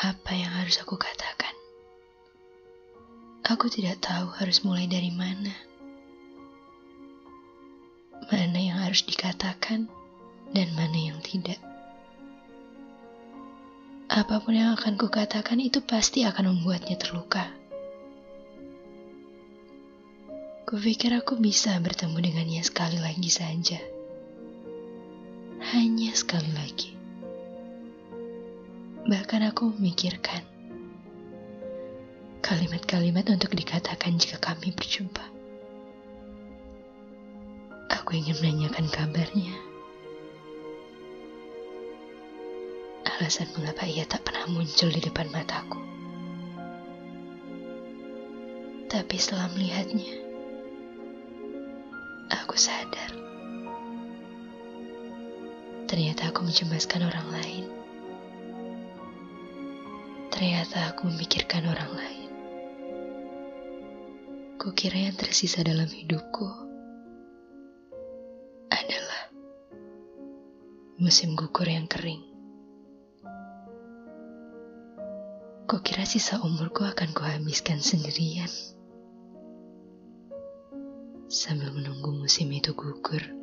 Apa yang harus aku katakan? Aku tidak tahu harus mulai dari mana. Mana yang harus dikatakan dan mana yang tidak. Apa pun yang akan kukatakan itu pasti akan membuatnya terluka. Kupikir aku bisa bertemu dengannya sekali lagi saja. Hanya sekali lagi. Bahkan aku memikirkan kalimat-kalimat untuk dikatakan jika kami berjumpa. Aku ingin menanyakan kabarnya. Alasan mengapa ia tak pernah muncul di depan mataku. Tapi setelah melihatnya, aku sadar. Ternyata aku mencemaskan orang lain. Ternyata aku memikirkan orang lain. Kukira yang tersisa dalam hidupku adalah musim gugur yang kering. Kukira sisa umurku akan kuhabiskan sendirian sambil menunggu musim itu gugur.